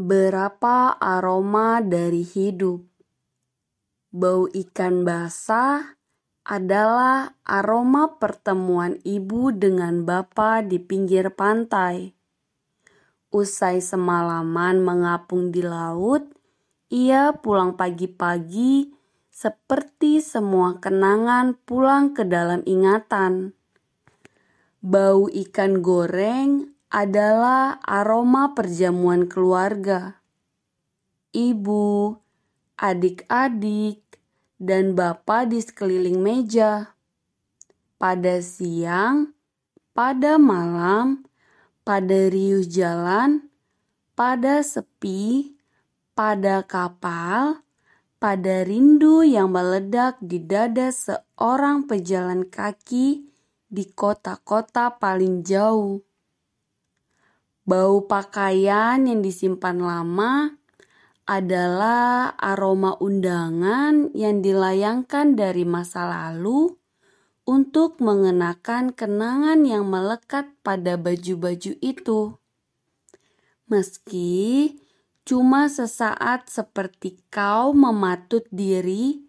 Berapa aroma dari hidup. Bau ikan basah adalah aroma pertemuan ibu dengan bapak di pinggir pantai. Usai semalaman mengapung di laut, ia pulang pagi-pagi seperti semua kenangan pulang ke dalam ingatan. Bau ikan goreng adalah aroma perjamuan keluarga. Ibu, adik-adik, dan bapak di sekeliling meja. Pada siang, pada malam, pada riuh jalan, pada sepi, pada kapal, pada rindu yang meledak di dada seorang pejalan kaki di kota-kota paling jauh Bau pakaian yang disimpan lama adalah aroma undangan yang dilayangkan dari masa lalu untuk mengenakan kenangan yang melekat pada baju-baju itu. Meski cuma sesaat seperti kau mematut diri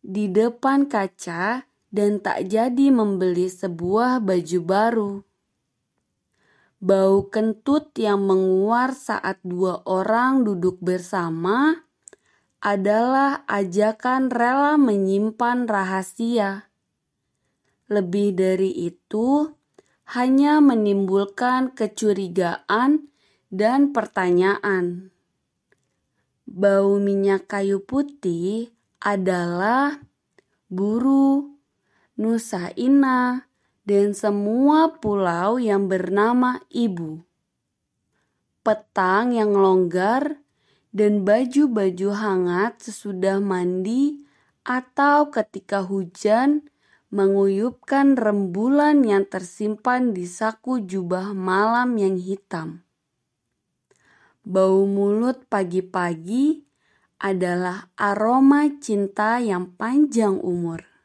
di depan kaca dan tak jadi membeli sebuah baju baru. Bau kentut yang menguar saat dua orang duduk bersama adalah ajakan rela menyimpan rahasia. Lebih dari itu, hanya menimbulkan kecurigaan dan pertanyaan. Bau minyak kayu putih adalah buru, nusa ina, dan semua pulau yang bernama ibu. Petang yang longgar dan baju-baju hangat sesudah mandi atau ketika hujan menguyupkan rembulan yang tersimpan di saku jubah malam yang hitam. Bau mulut pagi-pagi adalah aroma cinta yang panjang umur.